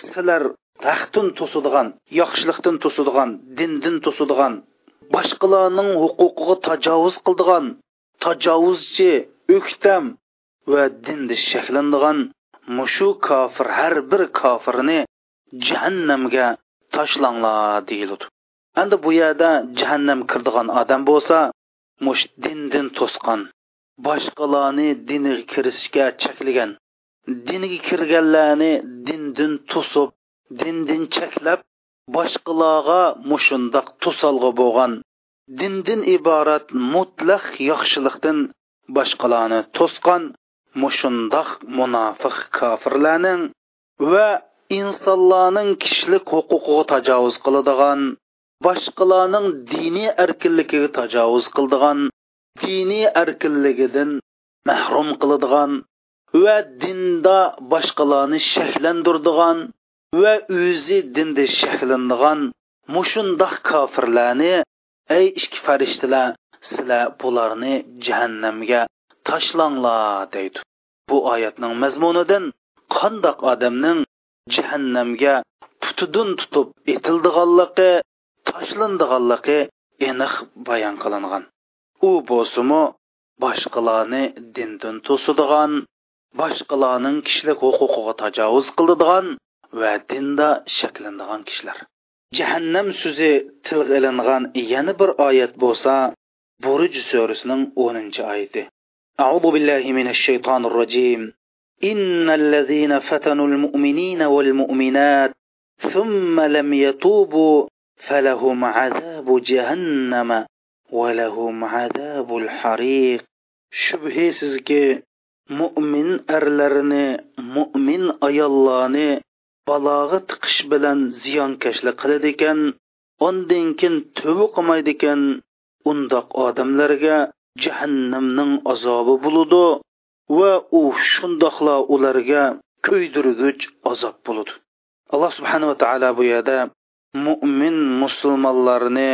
Speaker 1: sizlar taxtun to'sadigan yaxshilikdan to'sadigan dindan to'sadigan boshqalarning huquqiga tajovuz qildigan tajovuzchi o'ktam va dinda shaklanadigan mushu kofir har bir kofirni jahannamga tashlanglar deyiladi endi bu yerda jahannam kirdigan odam bo'lsa mush dindan to'sqan boshqalarni diniga kirishga cheklagan dinga kirganlarni dindan to'sib dindan cheklab boshqalarga mushundoq to'salg'i bo'lgan dindan iborat mutlaq yaxshilikdan boshqalarni to'sqan mushundoq munofiq kofirlarning va insonlarning kishilik huquqiga tajovuz qiladigan boshqalarning diniy erkinligiga tajovuz qiladigan diniy erkinligidan mahrum qiladigan va dinda boshqalarni shaklantirdigan va o'zi dinda shaklandigan mushundoq kofirlarni ey ikki farishtalar sizlar bularni jahannamga tashlanglar deydi bu oyatning mazmunidan qandoq odamning jahannamga tutudun tutib etildiganligi tashlandiganligi aniq bayon qilingan u bo'lsimi boshqalarni dindan to'sidigan boshqalarning kishilik huquqiga tajovuz qiladigan va dinda shaklanadigan kishilar jahannam so'zi tilga ilingan yana bir oyat bo'lsa buruj surasining 10 oyati أعوذ بالله من الشيطان الرجيم إن الذين فتنوا المؤمنين والمؤمنات ثم لم يتوبوا فلهم عذاب جهنم ولهم عذاب الحريق shubhasizki mo'min erlarni mo'min ayollarni balog'i tiqish bilan ziyonkashlik qiladi ekan ondan keyin tövba qilmaydi ekan undoq odamlarga jahannamning azobi bo'ludi va u shundoqla ularga kuydirgich azob bo'ludi alloh subhanava taolo bu yerda mo'min musulmonlarni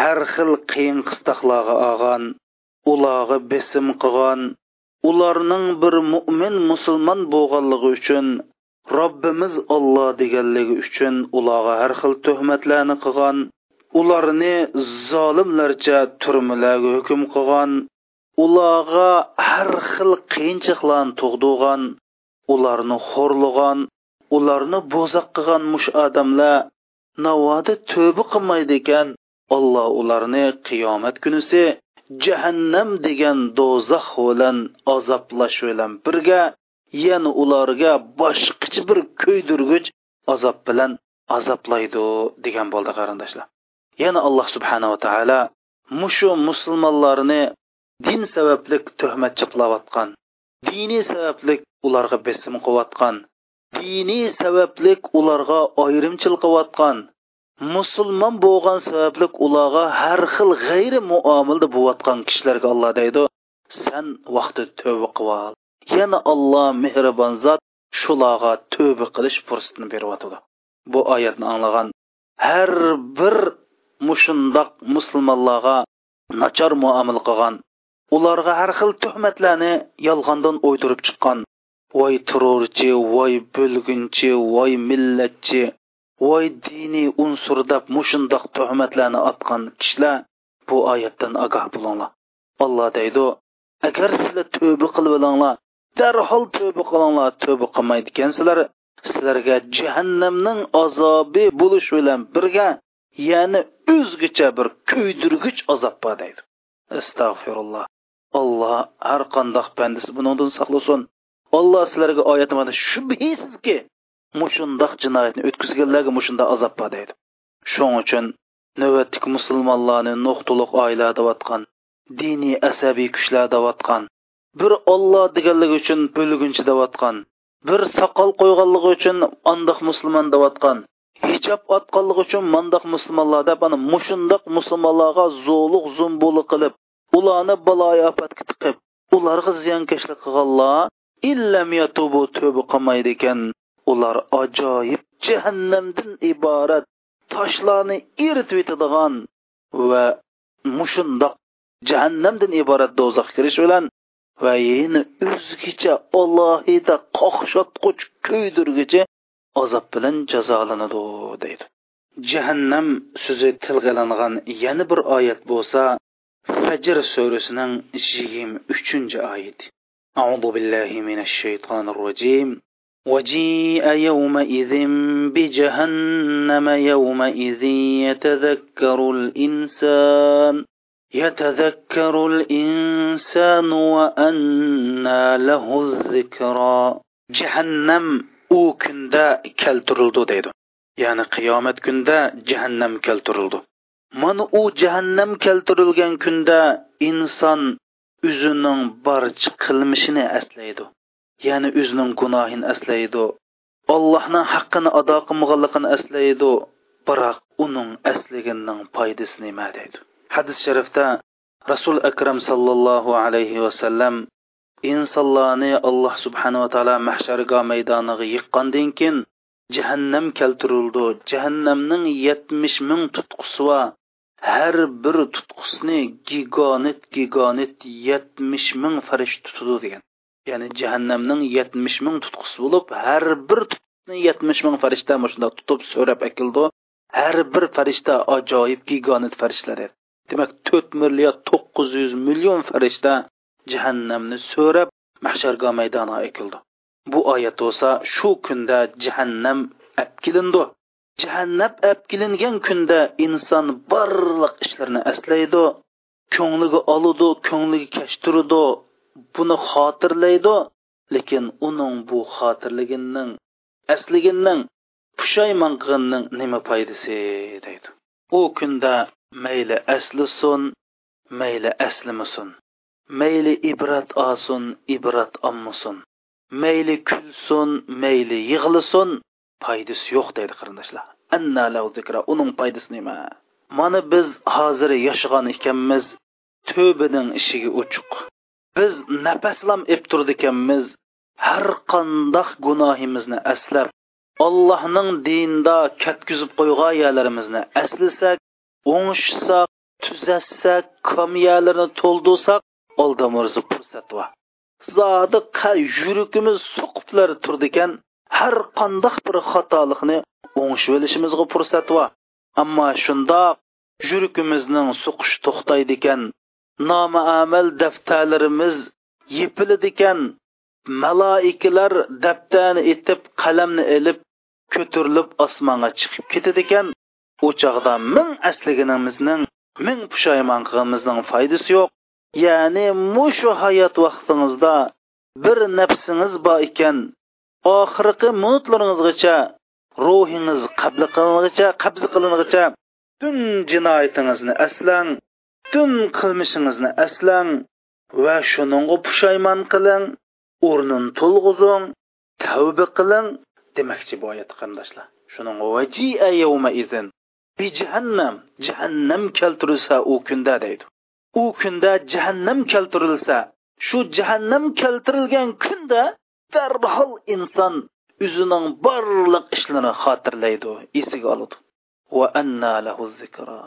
Speaker 1: har xil qiyin qistoqlarga olgan ularga besim qilgan ularning bir mo'min musulmon bo'lganligi uchun robbimiz olloh deganligi uchun ularga har xil tuhmatlarni qilgan ularni zolimlarcha turmalarga hukm qilgan ularga har xil qiyinchiliklarni tug'dirgan ularni xo'rlagan ularni bo'zaq qilgan mush odamlar navoda to'bi qilmaydi ekan olloh ularni qiyomat kunisi jahannam degan do'zax bilan azoblash bilan birga yana ularga boshqacha bir ko'ydirgich azob bilan azoblaydi degan bo'ldi qarindoshlar yana alloh subhanava taolo mushu musulmonlarni din sabablik tuhmat chiplayotgan diniy sabablik ularga besim qilayotgan diniy sabablik ularga ayrimchil qilayotgan musulmon bo'lgan sabablik ularga har xil g'ayri muomilda bo'layotgan kishilarga olloh deydi san vaqti tövba qil yana Alloh mehribon zot shularga tövbe qilish fursatini beryotidi bu oyatni anglagan har bir mushundoq musulmonlarga nachar muomala qilgan ularga har xil tuhmatlarni yolg'ondan o'ydirib chiqqan voy terrorchi voy bo'lgunchi voy millatchi voy diniy unsur deb mushundoq tuhmatlarni otgan kishilar bu oyatdan ogoh bo'linglar alloh deydi agar sizlar tövba qilib olinglar darhol tövbe qılanlar, tövbe qilmaydigansizlar sizlarga jahannamning azobi buluş bilan birga ya'ni o'zgacha bir kuydirgich azob var deyir. Estağfurullah. alloh har qandoq bandasi bunundan saqlasin alloh sizlarga oyat şübhəsiz shubhisizki mushundoq jinoyatni ötküzgənlərə mushundoq azob var deyir. shuning uchun navbatdagi musulmonlarni noxtuluq ailə deyotgan dini asabiy kuchlar deyotgan bir Алла deganligi uchun bo'lguncha deyotgan bir soqol qo'yganligi uchun andoq musulmon deyotgan hijob otganligi uchun mandoq musulmonlar deb ana mushundoq musulmonlarga zo'liq zumbuli qilib ularni baloyi ofatga tiqib ularga ziyonkashlik qilganlar illam yatubu tövba qilmaydi ekan ular ajoyib jahannamdan iborat toshlarni eritib yetadigan va mushundoq jahannamdan iborat dozaq kirish bilan va yana o'zgacha alohida qoqshotqich kuydirgichi azob bilan jazolanadi deydi jahannam so'zi tilg'alangan yana bir oyat bo'lsa fajr surasining yigirma uchinchi oyati أعوذ بالله من الشيطان الرجيم وجيء يومئذ بجهنم يومئذ يتذكر الإنسان يتذكر الإنسان وأنى له الذكرى جهنم u kunda keltirildi deydi ya'ni qiyomat kunida jahannam keltirildi mana u jahannam keltirilgan kunda inson o'zining barcha qilmishini aslaydi ya'ni o'zining gunohini aslaydi allohning haqqini ado qilmaganligini aslaydi biroq uning asligining foydasi nima deydi hadis sharifda rasul akram sallallohu alayhi vasallam insonlarni alloh subhanava taolo mahsharga maydoniga yiqqandan keyin jahannam keltirildi jahannamning yetmish ming tutqusi va har bir tutqusini gigonit gigonit yetmish ming farisht tutadi degan ya'ni jahannamning yetmish ming tutqusi bo'lib har bir tutqusni yetmish ming farishta shundoq tutib so'rab akildi har bir farishta ajoyib gigonit farishtalar edi demak to'rt milliard to'qqiz yuz million farishta jahannamni so'rab mahsharga maydoniga ekildi bu oyat bo'lsa shu kunda jahannam apkilindi jahannam apkilingan kunda inson barliq ishlarni aslaydi ko'ngliga oladi ko'ngliga kashtiradi buni xotirlaydi lekin uning bu xotirliginning asliginning pushaymon qilganning nima foydasi deydi u kunda mayli asli sun mayli musun mayli ibrat olsin ibrat ommasin mayli kulsin mayli yig'lisin foydasi yo'q deydi qarindoshlar anna uning foydasi nima mana biz hozir yashagan ekanmiz tobining ishiga uchuq biz nafaslam ib turdi ekanmiz har qandoq gunohimizni aslab allohning dinida katkizib qo'ygan yalarimizni aslasak o'ngishsak tuzatsak kamyalarni to'ldirsak oldamurzi fursat va zodi yuragimiz suqiblar turdi ekan har qandoq bir xatolikni o'ngishib olishimizga fursat va ammo shundoq yuragimizning suqish to'xtaydi ekan nomaamal daftarlarimiz yepiladi ekan maloikalar daftani etib qalamni ilib ko'tarilib osmonga chiqib ketadi ekan u chog'da ming asliginimizning ming pushaymon qilganimizning foydasi yo'q ya'ni mushu hayot vaqtingizda bir nafsingiz bor ekan oxirgi minutlaringizgacha ruhingiz qabli qilingicha qabzi qilingicha butun jinoyatingizni aslang butun qilmishingizni aslang va shuningga pushaymon qiling o'rnini to'lg'izing tavba qiling demoqchi bu oyat qarindoshlar shuning bi jahannam jahannam keltirilsa u kunda deydi u kunda jahannam keltirilsa shu jahannam keltirilgan kunda darhol inson o'zining barliq ishlarini xotirlaydi esiga oladi va anna lahu zikra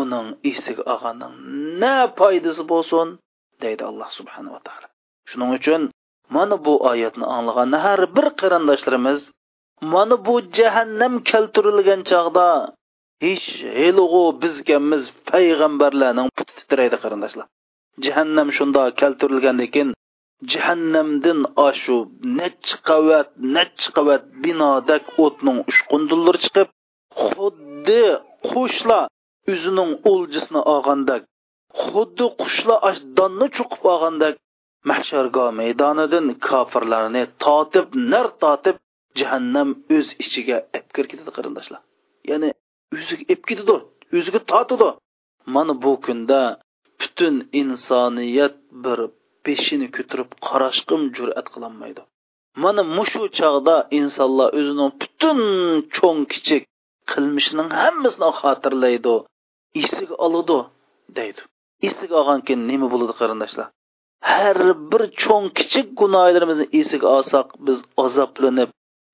Speaker 1: uning esiga olganning na foydasi bo'lsin deydi alloh subhanava taolo shuning uchun mana bu oyatni anglagan har bir qarindoshlarimiz mana bu jahannam keltirilgan chog'da ish heliu bizganmiz payg'ambarlarning puti titraydi qarindoshlar jahannam shunda keltirilgandan keyin jahannamdan ashu nechi qavat nechi qavat binodak o'tning uchqundullari chiqib xuddi qushlar o'zining o'ljisini olgandak xuddi qushlar donni cho'qib olgandak mahshargo maydonidan kofirlarni totib nar totib jahannam o'z ichiga ap kirkitadi qarindoshlar ya'ni o'ziga ep ketadi o'ziga tortadi mana bu kunda butun insoniyat bir beshini ko'tarib qarashqim jur'at qilolmaydi mana mushu chog'da insonlar o'zining butun cho'ng kichik qilmishining hammasini xotirlaydi esiga oladi deydi esiga olgan keyin nima bo'ladi qarindoshlar har bir cho'ng kichik gunohlarimizni esiga olsak biz azoblanib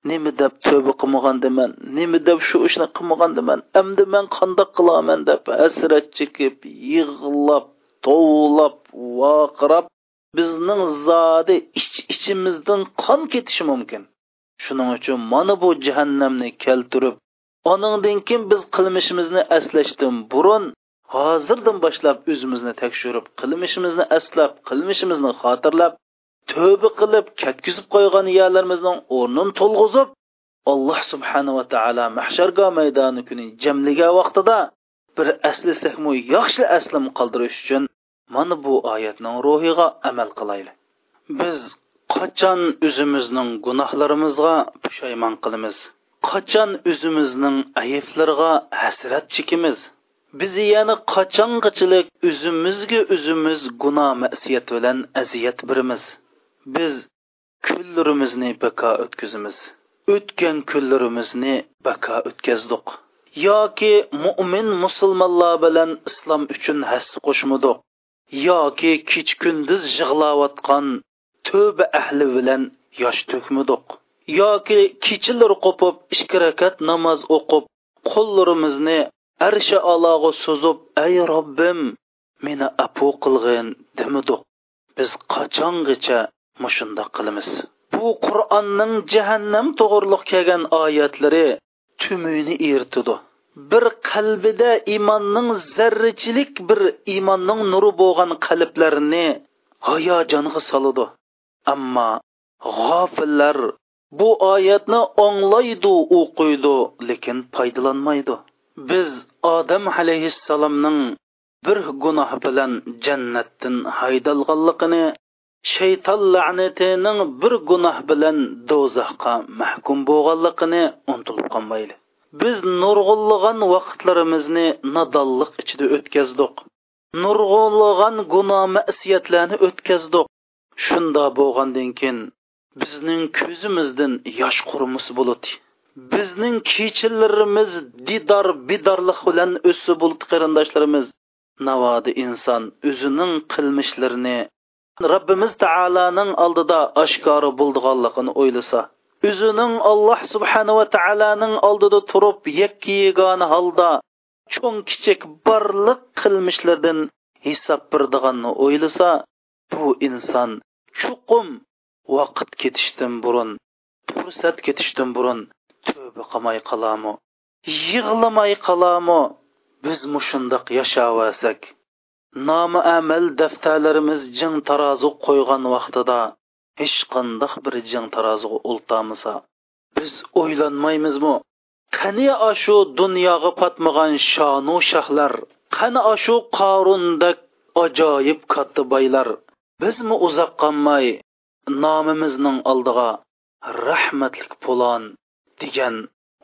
Speaker 1: nima deb tövbe qilmagandiman nima deb shu ishni qilmagandiman endi men qandoq qilaman deb hasrat chekib yig'lab tovlab voqirab bizning zodi ich ichimizdan qon ketishi mumkin shuning uchun mana bu jahannamni keltirib oningdan keyin biz qilmishimizni eslashdan burun hozirdan boshlab o'zimizni tekshirib qilmishimizni aslab qilmishimizni xotirlab tövbe qilib ketkizib qo'ygan yerlarimizning o'rnini to'lg'izib alloh subhanava taolo mahsharga maydoni kuni jamliga vaqtida bir aslisikmi yaxshi aslim qoldirish uchun mana bu oyatning ruhiga amal qilayli biz qachon o'zimizning gunohlarimizga pushaymon qilamiz qachon o'zimizning ayblariga hasrat chekimiz biz yana qachongachilik o'zimizga o'zimiz gunoh masiyat bilan aziyat birimiz biz kunlarimizni baka o'tkazimiz o'tgan kunlarimizni baka o'tkazdik yoki mo'min musulmonlar bilan islom uchun has qo'shmadik yoki kech kunduz yig'layotgan tövbe ahli bilan yosh to'kmadik yoki kechilar qo'pib ikki rakat namoz o'qib qo'llarimizni arsha alog'i suzib ay robbim meni apu qilg'in demidiq biz qachongacha mushundoq qilamiz bu qur'onning jahannam to'g'riliq kelgan oyatlari tumini eritidi bir qalbida imonning zarrichilik bir imonning nuri bo'lgan qalblarni hayajonga soladi ammo g'ofillar bu oyatni o'nglaydi o'qiydi lekin foydalanmaydi biz odam alayhissalomning bir gunoh bilan jannatdan haydalganligini shayton la'natining bir gunoh bilan do'zaxqa mahkum bo'lganligini unutilib qolmaylik biz nurg'unlagan vaqtlarimizni nodonlik ichida o'tkazdik nurg'unlagan gunoh masiyatlarni o'tkazdik shunda bo'lgandan keyin bizning ko'zimizdan yosh qurmus bo'ladi bizning kechilarimiz didor bidorlik bilan o'sib bo'ldi qarindoshlarimiz navodi inson o'zining qilmishlarini robbimiz taoloning oldida oshkori bo'ldiganligini o'ylasa o'zining alloh subhanava taoloning oldida turib yakka yegona holda cho'ng kichik barliq qilmishlardan hisob birdiganni o'ylasa bu inson chuqum vaqt ketishdan burun fursat ketishdan burun tövbe qilmay qolami yig'lamay qolami biz mushundoq yashavasak amal daftarlarimiz jing tarozi qo'ygan vaqtida hech qandoq bir jing taroziga ultamisa biz o'ylanmaymizmi qani oshu dunyoga patmagan shonu shahlar qani oshu qorundak ajoyib katta boylar bizmi uzoq qolmay nomimizning oldiga rahmatlik polon degan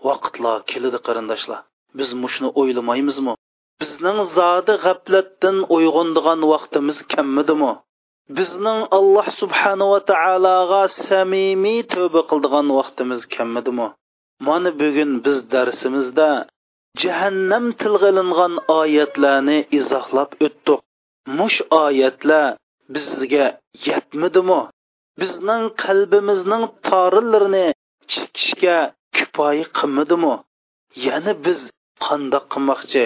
Speaker 1: vaqtlar keladi qarindoshlar biz mushni o'ylamaymizmi bizning zodi g'aflatdan uyg'ondigan vaqtimiz kammidimi bizning alloh subhanava taologa samimiy tövba qildigan vaqtimiz kammidimi mana bugun biz darsimizda jahannam tilg'ilingan oyatlarni izohlab o'tdik mush oyatlar bizga yetmidimi bizning qalbimizning torillarini chekishga kifoya qilmidimi ya'ni biz qandoq qilmoqchi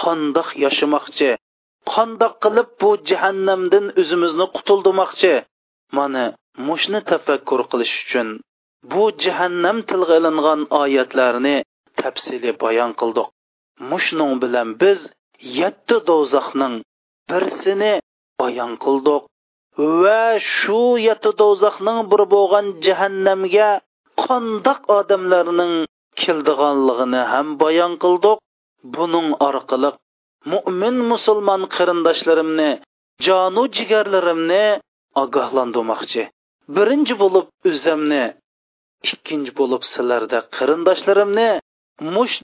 Speaker 1: qandoq yashamoqchi qandoq qilib bu jahannamdan o'zimizni qutuldirmoqchi mana mushni tafakkur qilish uchun bu jahannam tilga ilingan oyatlarni tafsili bayon qildik mushning bilan biz yetti do'zaxning birsini bayon qildik va shu yetti do'zaxning bir bo'lgan jahannamga qandoq odamlarning keldiganligini ham bayon qildik buning orqali mo'min musulmon qarindoshlarimni jonu jigarlarimni ogohlantirmoqchi birinchi bo'lib o'zimni ikkinchi bo'lib sizlarda qarindoshlarimni mush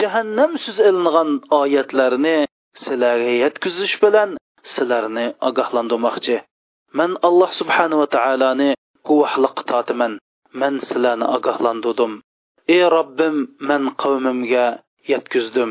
Speaker 1: jahannam so'z ilingan oyatlarni sizlarga yetkazish bilan sizlarni ogohlantirmoqchi man alloh subhanava taoloni guvohlik totiman man sizlarni ogohlantirdim ey robbim man qavmimga yetkazdim